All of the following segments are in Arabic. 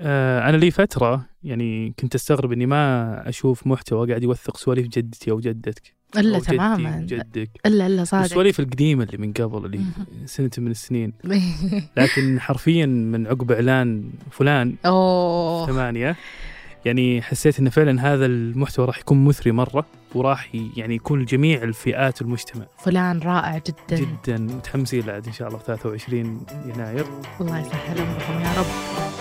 آه أنا لي فترة يعني كنت أستغرب إني ما أشوف محتوى قاعد يوثق سواليف جدتي أو جدتك. إلا أو تماما. وجدك الا إلا صادق. السواليف القديمة اللي من قبل اللي. سنة من السنين. لكن حرفيا من عقب إعلان فلان أوه. ثمانية يعني حسيت إن فعلا هذا المحتوى راح يكون مثري مرة وراح يعني يكون لجميع الفئات والمجتمع فلان رائع جدا. جدا. متحمسين له إن شاء الله في 23 يناير. الله يسهل امرهم يا رب.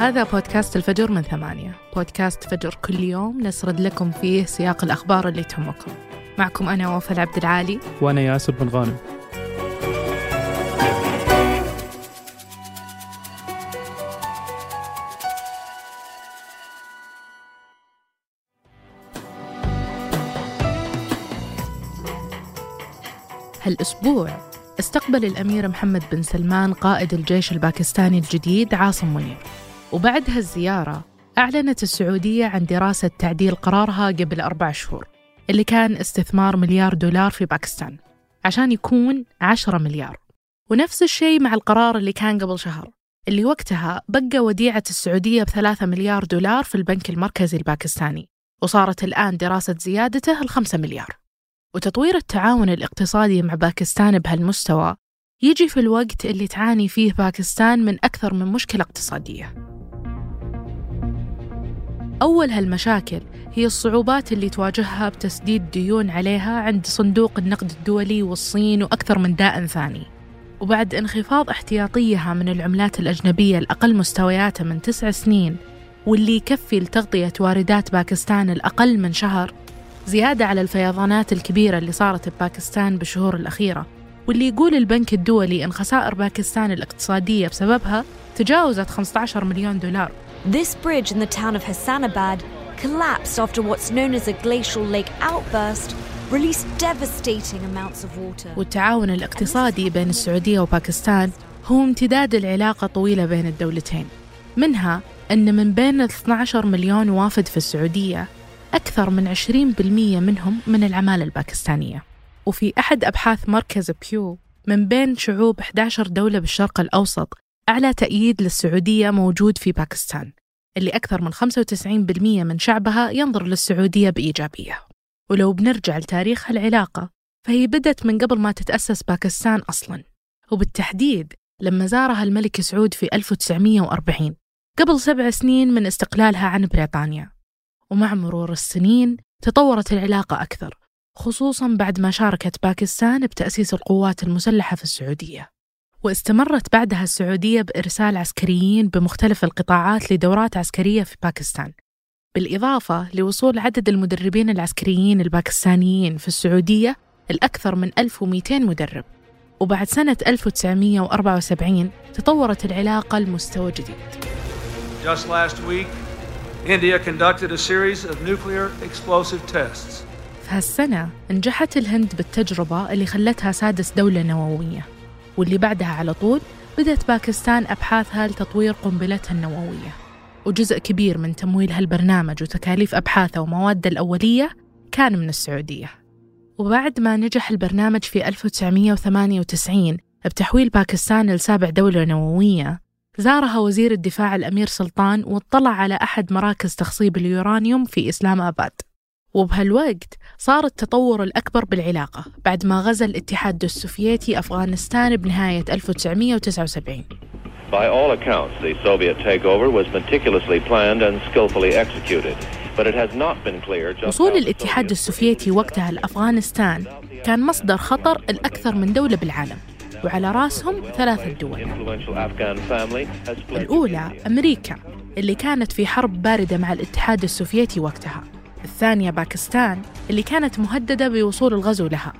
هذا بودكاست الفجر من ثمانية. بودكاست فجر كل يوم نسرد لكم فيه سياق الأخبار اللي تهمكم. معكم أنا وفاء عبد العالي. وأنا ياسر بن غانم. هالأسبوع استقبل الأمير محمد بن سلمان قائد الجيش الباكستاني الجديد عاصم منير. وبعد هالزيارة أعلنت السعودية عن دراسة تعديل قرارها قبل أربع شهور اللي كان استثمار مليار دولار في باكستان عشان يكون عشرة مليار ونفس الشيء مع القرار اللي كان قبل شهر اللي وقتها بقى وديعة السعودية بثلاثة مليار دولار في البنك المركزي الباكستاني وصارت الآن دراسة زيادته الخمسة مليار وتطوير التعاون الاقتصادي مع باكستان بهالمستوى يجي في الوقت اللي تعاني فيه باكستان من أكثر من مشكلة اقتصادية. أول هالمشاكل هي الصعوبات اللي تواجهها بتسديد ديون عليها عند صندوق النقد الدولي والصين وأكثر من داء ثاني. وبعد انخفاض احتياطيها من العملات الأجنبية الأقل مستوياتها من تسع سنين واللي يكفي لتغطية واردات باكستان الأقل من شهر زيادة على الفيضانات الكبيرة اللي صارت بباكستان بالشهور الأخيرة واللي يقول البنك الدولي إن خسائر باكستان الاقتصادية بسببها تجاوزت 15 مليون دولار This bridge in the town of Hassanabad collapsed after what's known as a glacial lake outburst released devastating amounts of water. والتعاون الاقتصادي بين السعودية وباكستان هو امتداد العلاقة طويلة بين الدولتين منها أن من بين ال 12 مليون وافد في السعودية أكثر من 20% منهم من العمالة الباكستانية وفي أحد أبحاث مركز بيو من بين شعوب 11 دولة بالشرق الأوسط أعلى تأييد للسعودية موجود في باكستان اللي أكثر من 95% من شعبها ينظر للسعودية بإيجابية. ولو بنرجع لتاريخ هالعلاقة فهي بدت من قبل ما تتأسس باكستان أصلاً. وبالتحديد لما زارها الملك سعود في 1940 قبل سبع سنين من استقلالها عن بريطانيا. ومع مرور السنين تطورت العلاقة أكثر خصوصا بعد ما شاركت باكستان بتأسيس القوات المسلحة في السعودية. واستمرت بعدها السعودية بإرسال عسكريين بمختلف القطاعات لدورات عسكرية في باكستان. بالإضافة لوصول عدد المدربين العسكريين الباكستانيين في السعودية الأكثر من 1200 مدرب. وبعد سنة 1974 تطورت العلاقة لمستوى جديد. Just last week, India conducted a series of nuclear explosive tests. في هالسنة نجحت الهند بالتجربة اللي خلتها سادس دولة نووية. واللي بعدها على طول بدأت باكستان أبحاثها لتطوير قنبلتها النووية. وجزء كبير من تمويل هالبرنامج وتكاليف أبحاثه ومواده الأولية كان من السعودية. وبعد ما نجح البرنامج في 1998 بتحويل باكستان لسابع دولة نووية زارها وزير الدفاع الأمير سلطان واطلع على أحد مراكز تخصيب اليورانيوم في إسلام آباد. وبهالوقت صار التطور الأكبر بالعلاقة بعد ما غزا الاتحاد السوفيتي أفغانستان بنهاية 1979 By all accounts, the Soviet takeover was meticulously planned and skillfully executed. وصول الاتحاد السوفيتي وقتها لأفغانستان كان مصدر خطر الأكثر من دولة بالعالم وعلى رأسهم ثلاثة دول. الأولى أمريكا اللي كانت في حرب باردة مع الاتحاد السوفيتي وقتها. الثانية باكستان اللي كانت مهددة بوصول الغزو لها.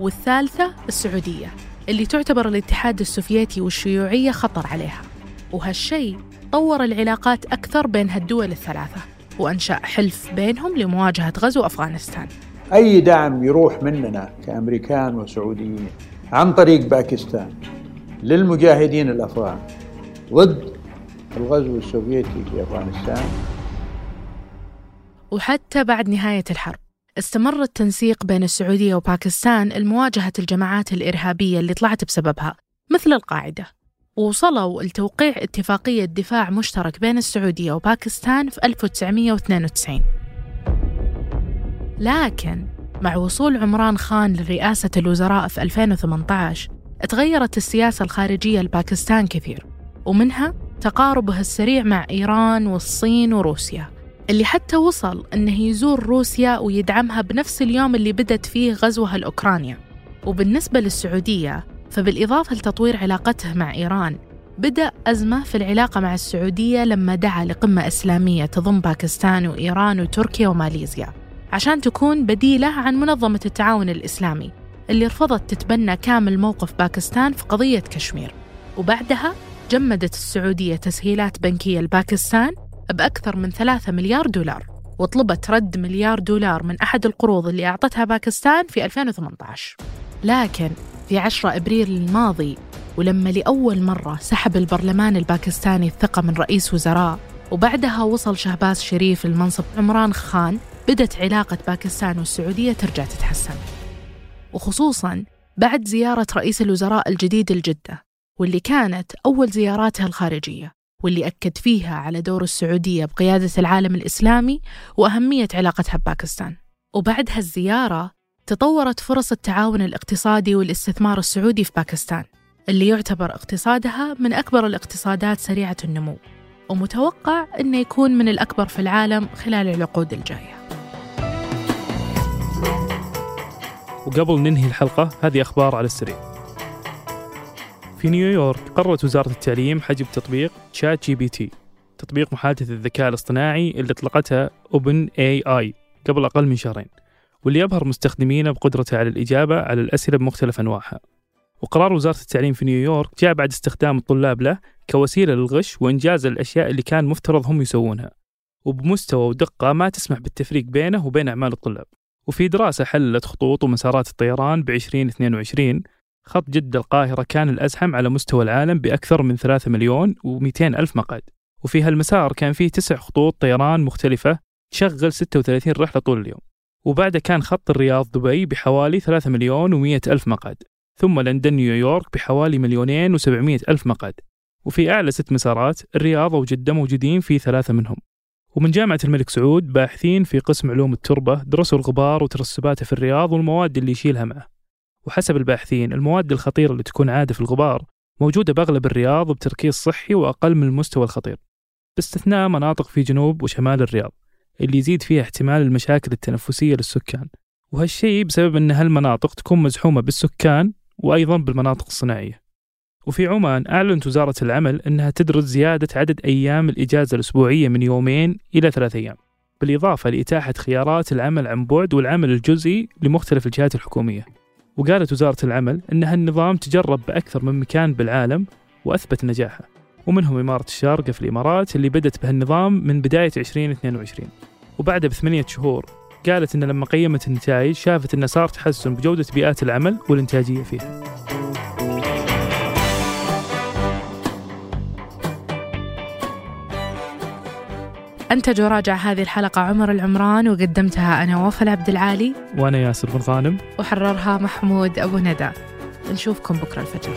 والثالثة السعودية اللي تعتبر الاتحاد السوفيتي والشيوعية خطر عليها. وهالشيء طور العلاقات أكثر بين هالدول الثلاثة وأنشأ حلف بينهم لمواجهة غزو أفغانستان. أي دعم يروح مننا كأمريكان وسعوديين عن طريق باكستان للمجاهدين الأفغان ضد الغزو السوفيتي في أفغانستان وحتى بعد نهاية الحرب. استمر التنسيق بين السعودية وباكستان لمواجهة الجماعات الإرهابية اللي طلعت بسببها مثل القاعدة. ووصلوا لتوقيع اتفاقية دفاع مشترك بين السعودية وباكستان في 1992 لكن مع وصول عمران خان لرئاسة الوزراء في 2018 تغيرت السياسة الخارجية لباكستان كثير. ومنها تقاربها السريع مع إيران والصين وروسيا. اللي حتى وصل أنه يزور روسيا ويدعمها بنفس اليوم اللي بدت فيه غزوها لأوكرانيا وبالنسبة للسعودية فبالإضافة لتطوير علاقته مع إيران بدأ أزمة في العلاقة مع السعودية لما دعا لقمة إسلامية تضم باكستان وإيران وتركيا وماليزيا عشان تكون بديلة عن منظمة التعاون الإسلامي اللي رفضت تتبنى كامل موقف باكستان في قضية كشمير. وبعدها جمدت السعودية تسهيلات بنكية لباكستان بأكثر من 3 مليار دولار وطلبت رد مليار دولار من أحد القروض اللي أعطتها باكستان في 2018 لكن في 10 أبريل الماضي ولما لأول مرة سحب البرلمان الباكستاني الثقة من رئيس وزراء وبعدها وصل شهباز شريف المنصب عمران خان بدت علاقة باكستان والسعودية ترجع تتحسن. وخصوصا بعد زيارة رئيس الوزراء الجديد لجدة واللي كانت أول زياراتها الخارجية. واللي أكد فيها على دور السعودية بقيادة العالم الإسلامي وأهمية علاقتها بباكستان. وبعد هالزيارة تطورت فرص التعاون الاقتصادي والاستثمار السعودي في باكستان اللي يعتبر اقتصادها من أكبر الاقتصادات سريعة النمو ومتوقع أنه يكون من الأكبر في العالم خلال العقود الجاية. وقبل ننهي الحلقة هذه أخبار على السريع. في نيويورك قررت وزارة التعليم حجب تطبيق تشات جي بي تي تطبيق محادثة الذكاء الاصطناعي اللي اطلقتها OpenAI قبل أقل من شهرين واللي يبهر مستخدمينه بقدرته على الإجابة على الأسئلة بمختلف أنواعها. وقرار وزارة التعليم في نيويورك جاء بعد استخدام الطلاب له كوسيلة للغش وإنجاز الأشياء اللي كان مفترض هم يسوونها. وبمستوى ودقة ما تسمح بالتفريق بينه وبين أعمال الطلاب. وفي دراسة حللت خطوط ومسارات الطيران ب 2022 خط جدة القاهرة كان الأزحم على مستوى العالم بأكثر من 3 مليون و200 ألف مقعد. وفي هالمسار كان فيه تسع خطوط طيران مختلفة تشغل 36 رحلة طول اليوم. وبعده كان خط الرياض دبي بحوالي 3 مليون و100 ألف مقعد. ثم لندن نيويورك بحوالي مليونين وسبعمية ألف مقعد. وفي أعلى ست مسارات الرياض وجدة موجودين في ثلاثة منهم. ومن جامعة الملك سعود باحثين في قسم علوم التربة درسوا الغبار وترسباته في الرياض والمواد اللي يشيلها معه. وحسب الباحثين المواد الخطيرة اللي تكون عادة في الغبار موجودة بأغلب الرياض بتركيز صحي وأقل من المستوى الخطير. باستثناء مناطق في جنوب وشمال الرياض اللي يزيد فيها احتمال المشاكل التنفسية للسكان. وهالشيء بسبب أن هالمناطق تكون مزحومة بالسكان وأيضا بالمناطق الصناعية. وفي عمان أعلنت وزارة العمل أنها تدرس زيادة عدد أيام الإجازة الأسبوعية من يومين إلى ثلاثة أيام بالإضافة لإتاحة خيارات العمل عن بعد والعمل الجزئي لمختلف الجهات الحكومية. وقالت وزارة العمل أن هالنظام تجرب بأكثر من مكان بالعالم وأثبت نجاحه ومنهم إمارة الشارقة في الإمارات اللي بدت بهالنظام من بداية 2022 وبعدها بثمانية شهور قالت أن لما قيمت النتائج شافت أن صار تحسن بجودة بيئات العمل والإنتاجية فيها. أنتج وراجع هذه الحلقة عمر العمران وقدمتها أنا وفاء عبد العالي. وأنا ياسر بن غانم. وحررها محمود أبو ندى. نشوفكم بكرة الفجر.